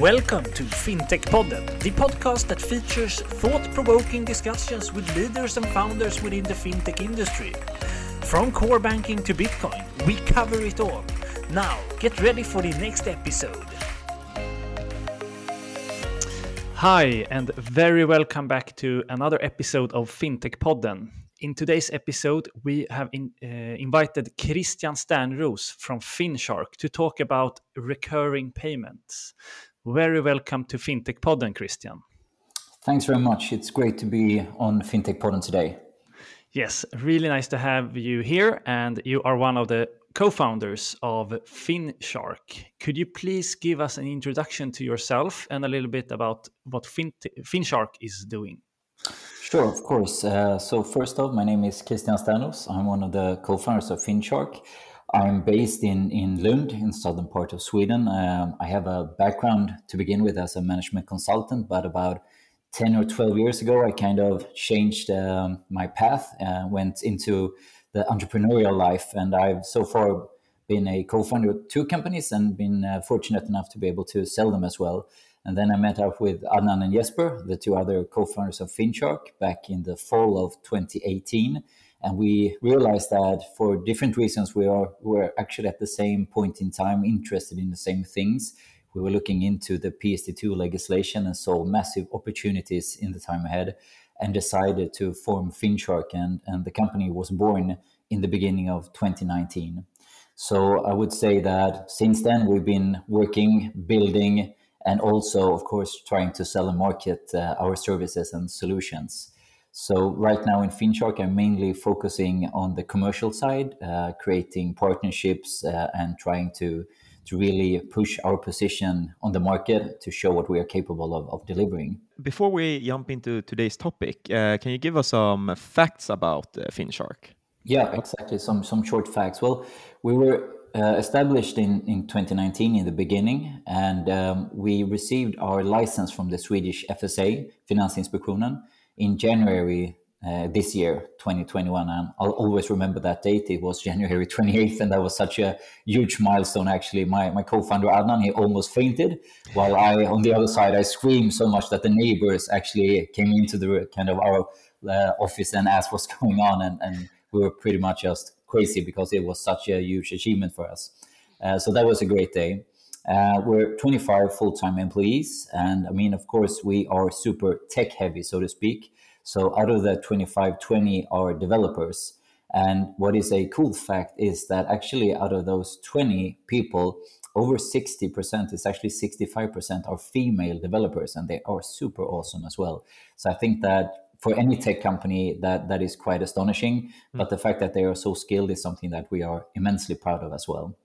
Welcome to FinTech Podden, the podcast that features thought provoking discussions with leaders and founders within the fintech industry. From core banking to Bitcoin, we cover it all. Now, get ready for the next episode. Hi, and very welcome back to another episode of FinTech Podden. In today's episode, we have in, uh, invited Christian Sternroos from FinShark to talk about recurring payments. Very welcome to FinTech Podden, Christian. Thanks very much. It's great to be on FinTech Podden today. Yes, really nice to have you here. And you are one of the co founders of FinShark. Could you please give us an introduction to yourself and a little bit about what FinShark is doing? Sure, of course. Uh, so, first off, my name is Christian Sternroos. I'm one of the co founders of FinShark. I'm based in, in Lund, in southern part of Sweden. Um, I have a background to begin with as a management consultant, but about 10 or 12 years ago, I kind of changed um, my path, and went into the entrepreneurial life, and I've so far been a co-founder of two companies and been uh, fortunate enough to be able to sell them as well. And then I met up with Adnan and Jesper, the two other co-founders of FinShark, back in the fall of 2018 and we realized that for different reasons we are were actually at the same point in time interested in the same things. We were looking into the PSD2 legislation and saw massive opportunities in the time ahead and decided to form finshark and, and the company was born in the beginning of 2019 so i would say that since then we've been working building and also of course trying to sell and market uh, our services and solutions so right now in FinShark, I'm mainly focusing on the commercial side, uh, creating partnerships uh, and trying to to really push our position on the market to show what we are capable of, of delivering. Before we jump into today's topic, uh, can you give us some facts about uh, FinShark? Yeah, exactly. Some some short facts. Well, we were uh, established in, in 2019 in the beginning, and um, we received our license from the Swedish FSA, Finansinspektionen, in January uh, this year, 2021. And I'll always remember that date. It was January 28th, and that was such a huge milestone. Actually, my, my co-founder Adnan, he almost fainted, while I, on the other side, I screamed so much that the neighbors actually came into the kind of our uh, office and asked what's going on, and, and we were pretty much just crazy because it was such a huge achievement for us. Uh, so that was a great day. Uh, we're 25 full time employees. And I mean, of course, we are super tech heavy, so to speak. So out of the 25, 20 are developers. And what is a cool fact is that actually, out of those 20 people, over 60% is actually 65% are female developers, and they are super awesome as well. So I think that for any tech company, that that is quite astonishing. Mm. But the fact that they are so skilled is something that we are immensely proud of as well.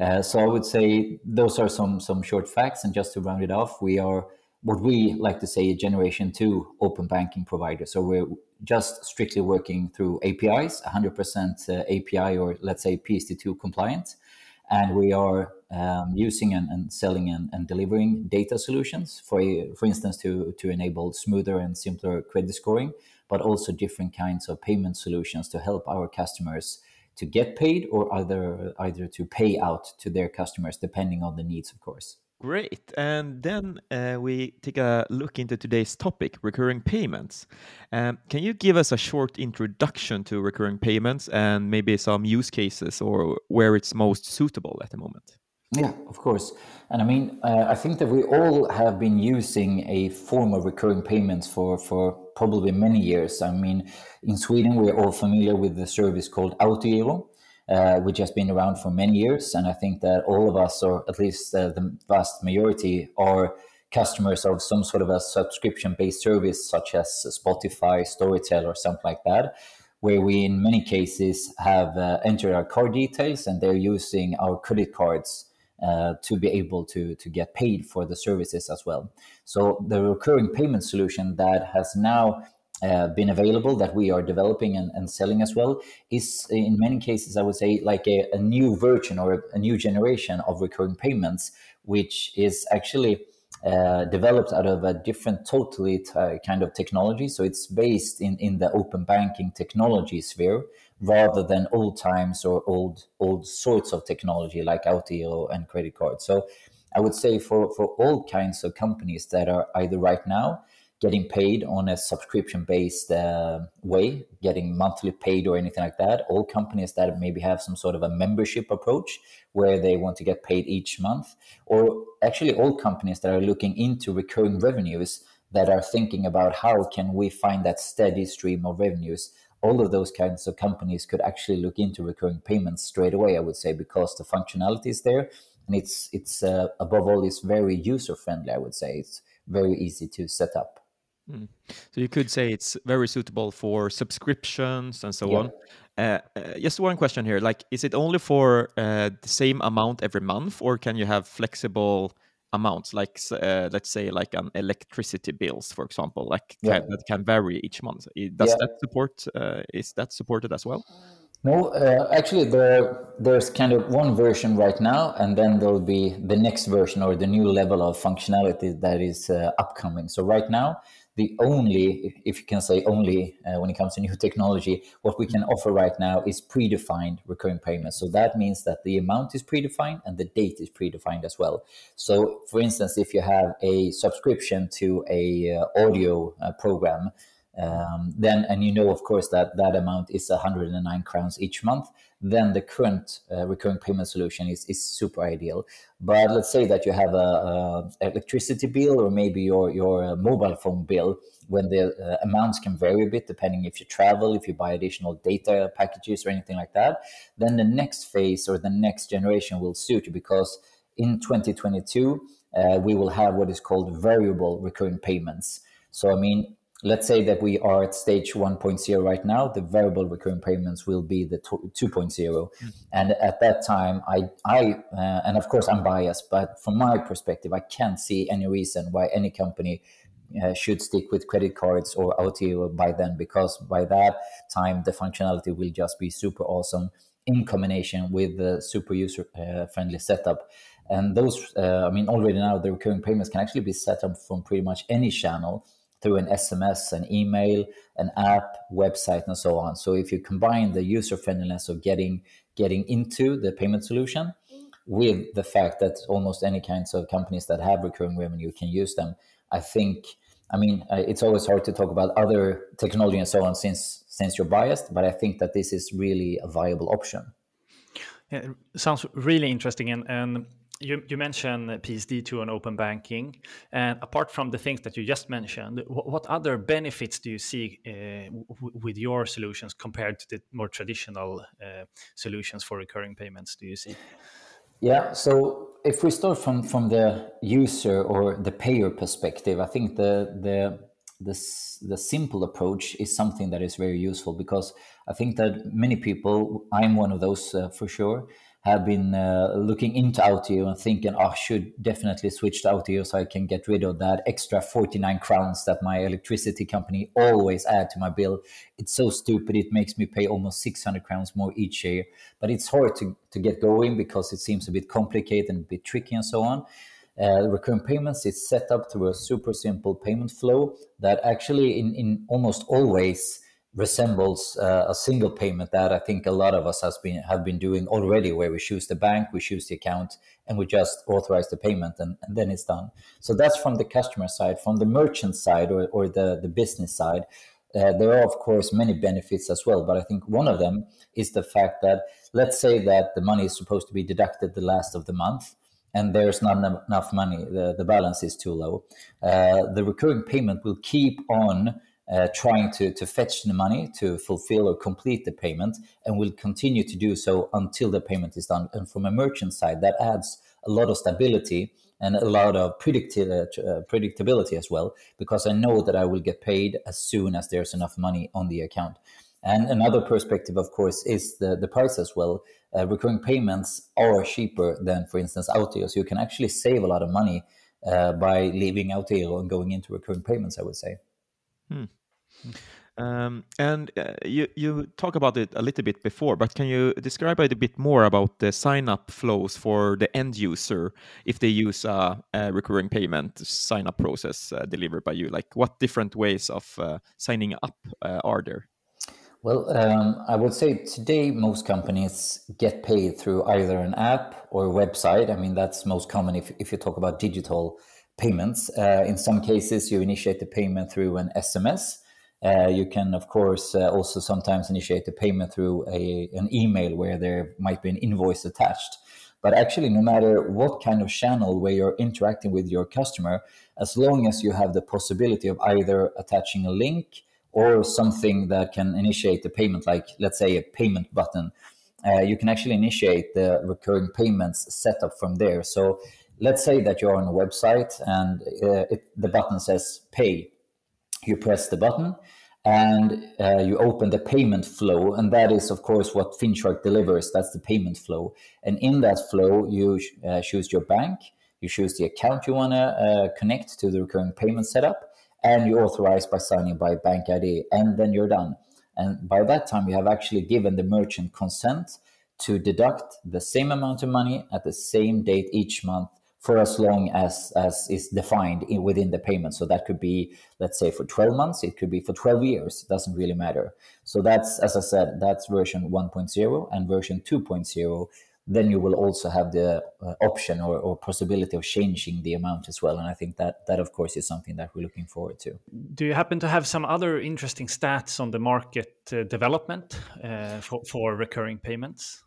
Uh, so I would say those are some some short facts. And just to round it off, we are what we like to say a generation two open banking provider. So we're just strictly working through APIs, 100% uh, API or let's say PSD2 compliant. And we are um, using and, and selling and, and, delivering data solutions, for, for instance, to, to enable smoother and simpler credit scoring, but also different kinds of payment solutions to help our customers to get paid or either either to pay out to their customers depending on the needs of course Great. And then uh, we take a look into today's topic, recurring payments. Um, can you give us a short introduction to recurring payments and maybe some use cases or where it's most suitable at the moment? Yeah, of course. And I mean, uh, I think that we all have been using a form of recurring payments for, for probably many years. I mean, in Sweden, we're all familiar with the service called Autogiro, uh, which has been around for many years. And I think that all of us, or at least uh, the vast majority, are customers of some sort of a subscription based service, such as Spotify, Storytel, or something like that, where we, in many cases, have uh, entered our card details and they're using our credit cards. Uh, to be able to to get paid for the services as well. So the recurring payment solution that has now uh, been available that we are developing and, and, selling as well is in many cases i would say like a, a new version or a, new generation of recurring payments which is actually uh, developed out of a different totally t- uh, kind of technology so it's based in, in the open banking technology sphere rather than old times or old old sorts of technology like Autogiro and credit cards so I would say for, for all kinds of companies that are either right now getting paid on a subscription based uh, way, getting monthly paid or anything like that. All companies that maybe have some sort of a membership approach where they want to get paid each month, or actually all companies that are looking into recurring revenues that are thinking about how can we find that steady stream of revenues. All of those kinds of companies could actually look into recurring payments straight away. I would say because the functionality is there, and it's it's uh, above all, it's very user friendly. I would say it's very easy to set up. Mm. So you could say it's very suitable for subscriptions and so yeah. on. Uh, uh, just one question here: like, is it only for uh, the same amount every month, or can you have flexible amounts, like uh, let's say like an electricity bills, for example, like yeah. can, that can vary each month? Does yeah. that support? Uh, is that supported as well? No, uh, actually, there there's kind of one version right now, and then there'll be the next version or the new level of functionality that is upcoming. So right now the only, if you can say only, uh, when it comes to new technology, what we can offer right now is predefined recurring payments. So that means that the amount is predefined and the date is predefined as well. So, for instance, if you have a subscription to a uh, audio uh, program, um, then and you know of course that that amount is 109 crowns each month. Then the current uh, recurring payment solution is, is super ideal. But let's say that you have a, a electricity bill or maybe your your uh, mobile phone bill. When the uh, amounts can vary a bit depending if you travel if you buy additional data packages or anything like that then the next phase or the next generation will suit you because in 2022 uh, we will have what is called variable recurring payments. So i mean let's say that we are at stage 1.0 right now the variable recurring payments will be the 2.0 mm-hmm. and at that time i i uh, and of course i'm biased but from my perspective i can't see any reason why any company uh, should stick with credit cards or Autogiro by then because by that time the functionality will just be super awesome in combination with the super user uh, friendly setup. And those uh, i mean already now the recurring payments can actually be set up from pretty much any channel through an SMS, an email, an app, website, and so on. So if you combine the user friendliness of getting getting into the payment solution with the fact that almost any kinds of companies that have recurring revenue can use them, I think. I mean, uh, it's always hard to talk about other technology and so on since since you're biased, but I think that this is really a viable option. Yeah, sounds really interesting, and and you, you mentioned PSD2 and open banking. And apart from the things that you just mentioned, what, what other benefits do you see uh, with your solutions compared to the more traditional uh, solutions for recurring payments? Do you see? Yeah, so if we start from, from the user or the payer perspective, I think the, the, the, the simple approach is something that is very useful because I think that many people, I'm one of those uh, for sure, have been uh, looking into Autogiro and thinking, oh, I should definitely switch to Autogiro so I can get rid of that extra 49 crowns that my electricity company always add to my bill. It's so stupid. It makes me pay almost 600 crowns more each year. But it's hard to, to get going because it seems a bit complicated and a bit tricky and so on. Uh, recurring payments is set up through a super simple payment flow that actually in, in almost always resembles uh, a single payment that I think a lot of us has been have been doing already, where we choose the bank, we choose the account, and we just authorize the payment, and, and then it's done. So that's from the customer side. From the merchant side or, or the, the business side, uh, there are of course many benefits as well. But I think one of them is the fact that let's say that the money is supposed to be deducted the last of the month. And there's not enough money, the, the balance is too low. Uh, the recurring payment will keep on uh, trying to, to fetch the money to fulfill or complete the payment and will continue to do so until the payment is done. And from a merchant side, that adds a lot of stability and a lot of predicti- uh, predictability as well, because I know that I will get paid as soon as there's enough money on the account. And another perspective, of course, is the, the price as well. Uh, recurring payments are cheaper than, for instance, Autogiro. So you can actually save a lot of money uh, by leaving Autogiro and going into recurring payments, I would say. Hmm. Um, and uh, you you talk about it a little bit before, but can you describe it a bit more about the sign up flows for the end user if they use a, a recurring payment sign up process uh, delivered by you? Like what different ways of uh, signing up uh, are there? Well, um, I would say today most companies get paid through either an app or a website. I mean, that's most common if, if you talk about digital payments. Uh, in some cases, you initiate the payment through an SMS. Uh, you can, of course, uh, also sometimes initiate the payment through a, an email where there might be an invoice attached. But actually, no matter what kind of channel where you're interacting with your customer, as long as you have the possibility of either attaching a link, or something that can initiate the payment, like let's say a payment button. Uh, you can actually initiate the recurring payments setup from there. So let's say that you're on a website and uh, it, the button says pay. You press the button and uh, you open the payment flow. And that is, of course, what FinShark delivers. That's the payment flow. And in that flow, you uh, choose your bank, you choose the account you want to uh, connect to the recurring payment setup and you authorize by signing by bank ID, and then you're done. And by that time, you have actually given the merchant consent to deduct the same amount of money at the same date each month for as long as as is defined in, within the payment. So that could be, let's say, for 12 months. It could be for 12 years. It doesn't really matter. So that's, as I said, that's version 1.0 and version 2.0 then you will also have the uh, option or, or, possibility of changing the amount as well. And I think that that of course is something that we're looking forward to. Do you happen to have some other interesting stats on the market uh, development uh, for, for recurring payments?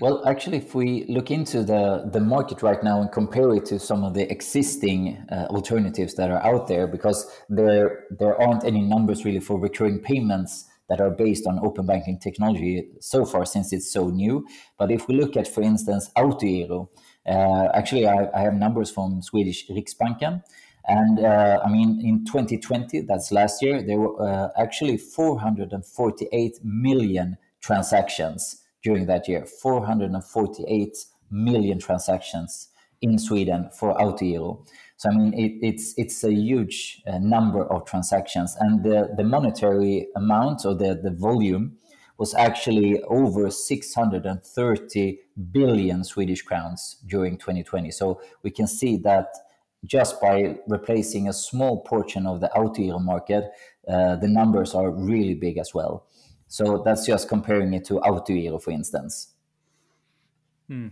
Well, actually, if we look into the, the market right now and compare it to some of the existing uh, alternatives that are out there, because there there aren't any numbers really for recurring payments that are based on open banking technology so far since it's so new. But if we look at, for instance, Autogiro, uh, actually, I, I, have numbers from Swedish Riksbanken. And uh, I mean, in 2020, that's last year, there were uh, actually 448 million transactions during that year. 448 million transactions in Sweden for Autogiro. So I mean, it, it's it's a huge uh, number of transactions, and the the monetary amount or the the volume was actually over 630 billion Swedish crowns during 2020. So we can see that just by replacing a small portion of the Autogiro market, uh, the numbers are really big as well. So that's just comparing it to Autogiro, for instance. Hmm.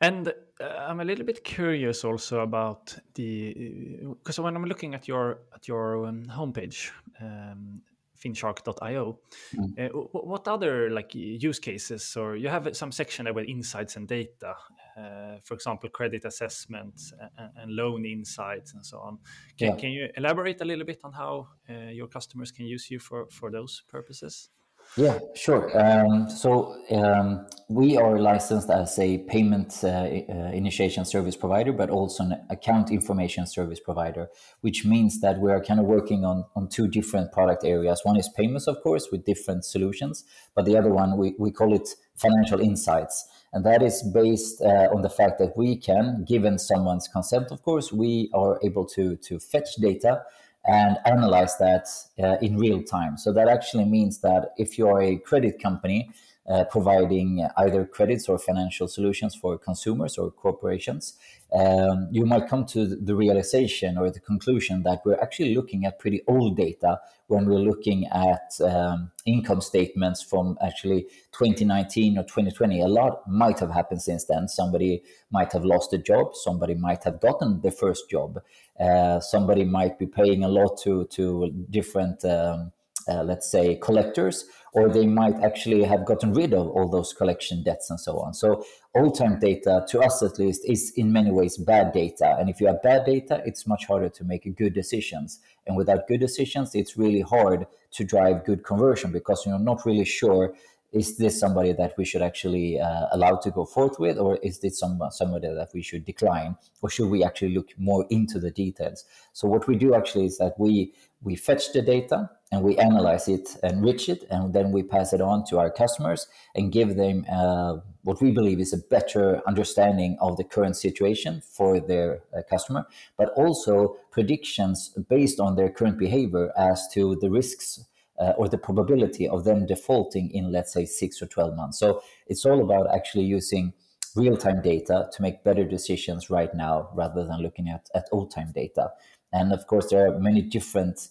And uh, I'm a little bit curious also about the because when I'm looking at your at your um, homepage, um, finshark.io, mm. uh, what other like use cases or you have some section there with insights and data, uh, for example, credit assessments and, and, loan insights and so on. Can, yeah. can you elaborate a little bit on how uh, your customers can use you for for those purposes? Yeah, sure. Um, so um, we are licensed as a payment uh, uh, initiation service provider, but also an account information service provider, which means that we are kind of working on, on two different product areas. One is payments, of course, with different solutions, but the other one, we, we call it financial insights. And that is based uh, on the fact that we can, given someone's consent, of course, we are able to, to fetch data and analyze that uh, in real time. So that actually means that if you're a credit company uh, providing either credits or financial solutions for consumers or corporations, um, you might come to the realization or the conclusion that we're actually looking at pretty old data when we're looking at um, income statements from actually 2019 or 2020. A lot might have happened since then. Somebody might have lost a job, somebody might have gotten the first job, uh, somebody might be paying a lot to, to different. Um, uh, let's say collectors or they might actually have gotten rid of all those collection debts and so on. So old time data, to us at least, is in many ways bad data. And if you have bad data, it's much harder to make good decisions. And without good decisions, it's really hard to drive good conversion because you're not really sure is this somebody that we should actually uh, allow to go forth with, or is this some, somebody that we should decline, or should we actually look more into the details? So what we do actually is that we we fetch the data and we analyze it, enrich it, and then we pass it on to our customers and give them uh, what we believe is a better understanding of the current situation for their uh, customer, but also predictions based on their current behavior as to the risks uh, or the probability of them defaulting in, let's say, six or 12 months. So it's all about actually using real time data to make better decisions right now rather than looking at, at old time data. And of course, there are many different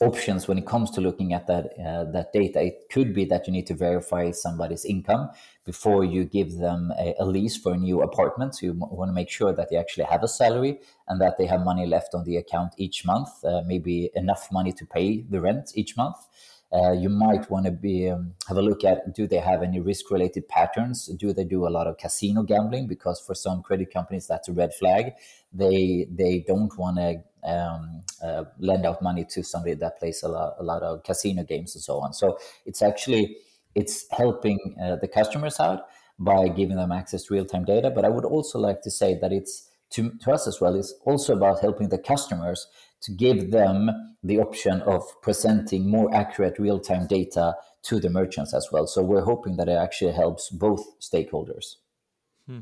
options when it comes to looking at that uh, that data. It could be that you need to verify somebody's income before you give them a, a, lease for a new apartment. So you want to make sure that they actually have a salary and that they have money left on the account each month, uh, maybe enough money to pay the rent each month. Uh, you might want to be um, have a look at do they have any risk related patterns do they do a lot of casino gambling because for some credit companies that's a red flag they they don't want to um, uh, lend out money to somebody that plays a lot, a lot of casino games and so on. So it's actually it's helping uh, the customers out by giving them access to real time data. But I would also like to say that it's to, to us as well. It's also about helping the customers to give them the option of presenting more accurate real time data to the merchants as well. So we're hoping that it actually helps both stakeholders. Hmm.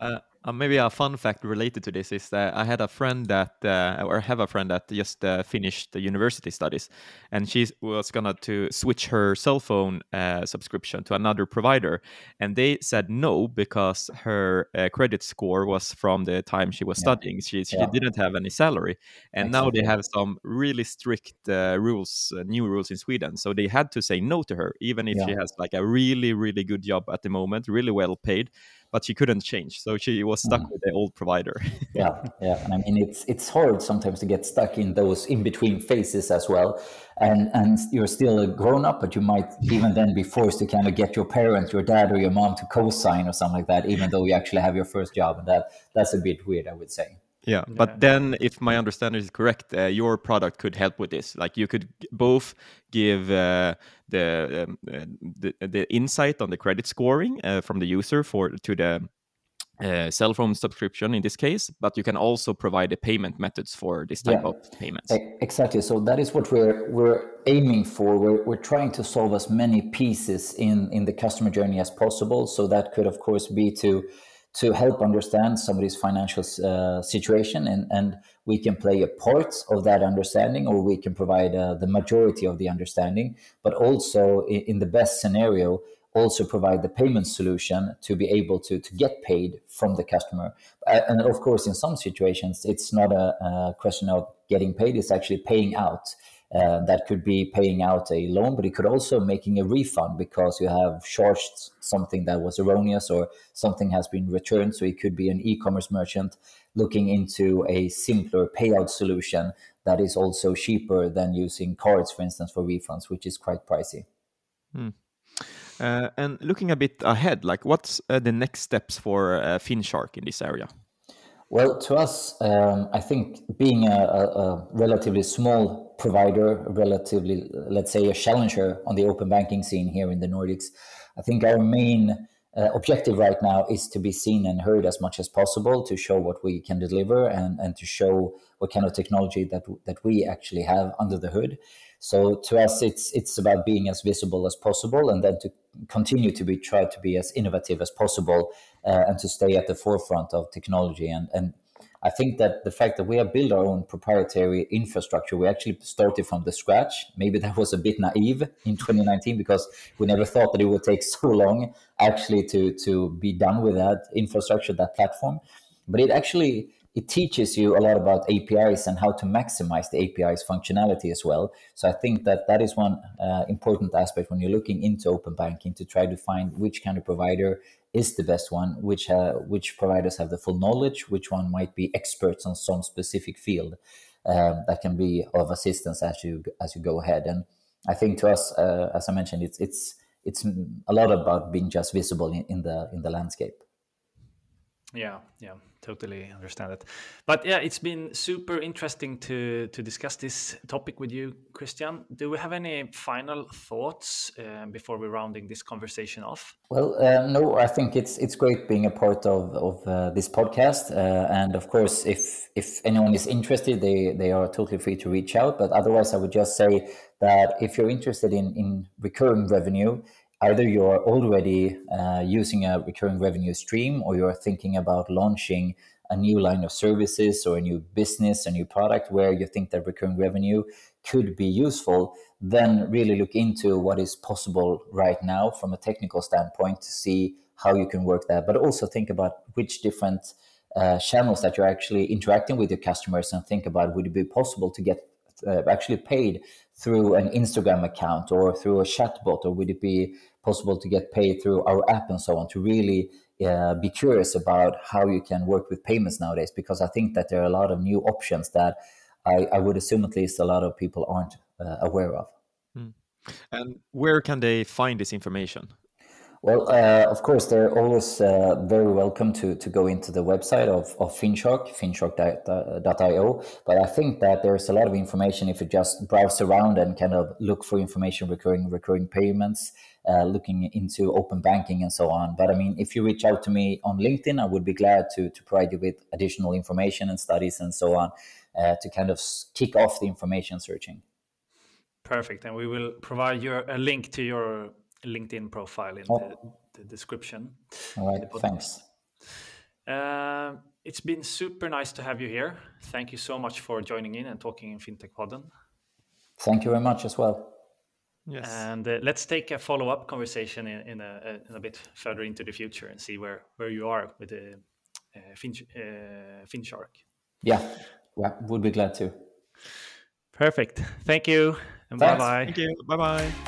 Uh, uh, maybe a fun fact related to this is that I had a friend that, uh, or have a friend that just uh, finished the university studies, and she was gonna to switch her cell phone uh, subscription to another provider, and they said no because her uh, credit score was from the time she was yeah. studying. She she yeah. didn't have any salary, and now they have some really strict uh, rules, new rules in Sweden. So they had to say no to her, even if yeah. she has like a really really good job at the moment, really well paid but she couldn't change, so she was stuck mm. with the old provider. yeah, yeah, and I mean it's it's hard sometimes to get stuck in those in between phases as well, and and you're still a grown up, but you might even then be forced to kind of get your parent, your dad, or your mom to co-sign or something like that, even though you actually have your first job, and that that's a bit weird, I would say. Yeah, but then if my understanding is correct, uh, your product could help with this. Like you could both give uh, the, um, uh, the, the insight on the credit scoring uh, from the user for to the uh, cell phone subscription in this case, but you can also provide the payment methods for this type yeah, of payments. Exactly. So that is what we're we're aiming for. We're we're trying to solve as many pieces in in the customer journey as possible. So that could of course be to to help understand somebody's financial uh, situation and, and we can play a part of that understanding or we can provide uh, the majority of the understanding but also in, in, the best scenario also provide the payment solution to be able to, to get paid from the customer. Uh, and of course in some situations it's not a, a question of getting paid it's actually paying out uh, that could be paying out a loan, but it could also making a refund because you have charged something that was erroneous or something has been returned. So it could be an e-commerce merchant looking into a simpler payout solution that is also cheaper than using cards, for instance, for refunds, which is quite pricey. Hmm. Uh, and looking a bit ahead, like what's uh, the next steps for uh, FinShark in this area? Well, to us, um, I think being a, a, a, relatively small provider, relatively, let's say, a challenger on the open banking scene here in the Nordics, I think our main uh, objective right now is to be seen and heard as much as possible to show what we can deliver and, and to show what kind of technology that that we actually have under the hood. So to us, it's it's about being as visible as possible, and then to continue to be try to be as innovative as possible, uh, and to stay at the forefront of technology. And and I think that the fact that we have built our own proprietary infrastructure, we actually started from the scratch. Maybe that was a bit naive in 2019 because we never thought that it would take so long actually to to be done with that infrastructure, that platform. But it actually it teaches you a lot about APIs and how to maximize the API's functionality as well. So I think that that is one uh, important aspect when you're looking into open banking to try to find which kind of provider is the best one, which uh, which providers have the full knowledge, which one might be experts on some specific field um, that can be of assistance as you as you go ahead. And I think to us, uh, as I mentioned, it's it's it's a lot about being just visible in, in the in the landscape. Yeah, yeah, totally understand it. But yeah, it's been super interesting to to discuss this topic with you, Christian. Do we have any final thoughts uh, before we're rounding this conversation off? Well, uh, no, I think it's it's great being a part of of uh, this podcast, uh, and of course, if if anyone is interested, they they are totally free to reach out. But otherwise, I would just say that if you're interested in in recurring revenue either you're already uh, using a recurring revenue stream or you're thinking about launching a new line of services or a new business, a new product where you think that recurring revenue could be useful, then really look into what is possible right now from a technical standpoint to see how you can work that. But also think about which different uh, channels that you're actually interacting with your customers and think about would it be possible to get uh, actually paid through an Instagram account or through a chatbot, or would it be possible to get paid through our app and so on? To really uh, be curious about how you can work with payments nowadays, because I think that there are a lot of new options that I, I would assume at least a lot of people aren't uh, aware of. Mm. And where can they find this information? Well, uh, of course, they're always uh, very welcome to, to go into the website of, of FinShark, finshark.io. But I think that there's a lot of information if you just browse around and kind of look for information recurring recurring payments, uh, looking into open banking and so on. But I mean, if you reach out to me on LinkedIn, I would be glad to, to provide you with additional information and studies and so on uh, to kind of kick off the information searching. Perfect. And we will provide you a link to your LinkedIn profile in oh. the, the, description. All right, thanks. Uh, it's been super nice to have you here. Thank you so much for joining in and talking in FinTech Podden. Thank you very much as well. Yes. And uh, let's take a follow up conversation in, in, a, in, a, bit further into the future and see where, where you are with the uh, fin, uh, FinShark. Yeah, well, would be glad to. Perfect. Thank you. And bye bye. Thank you. Bye bye.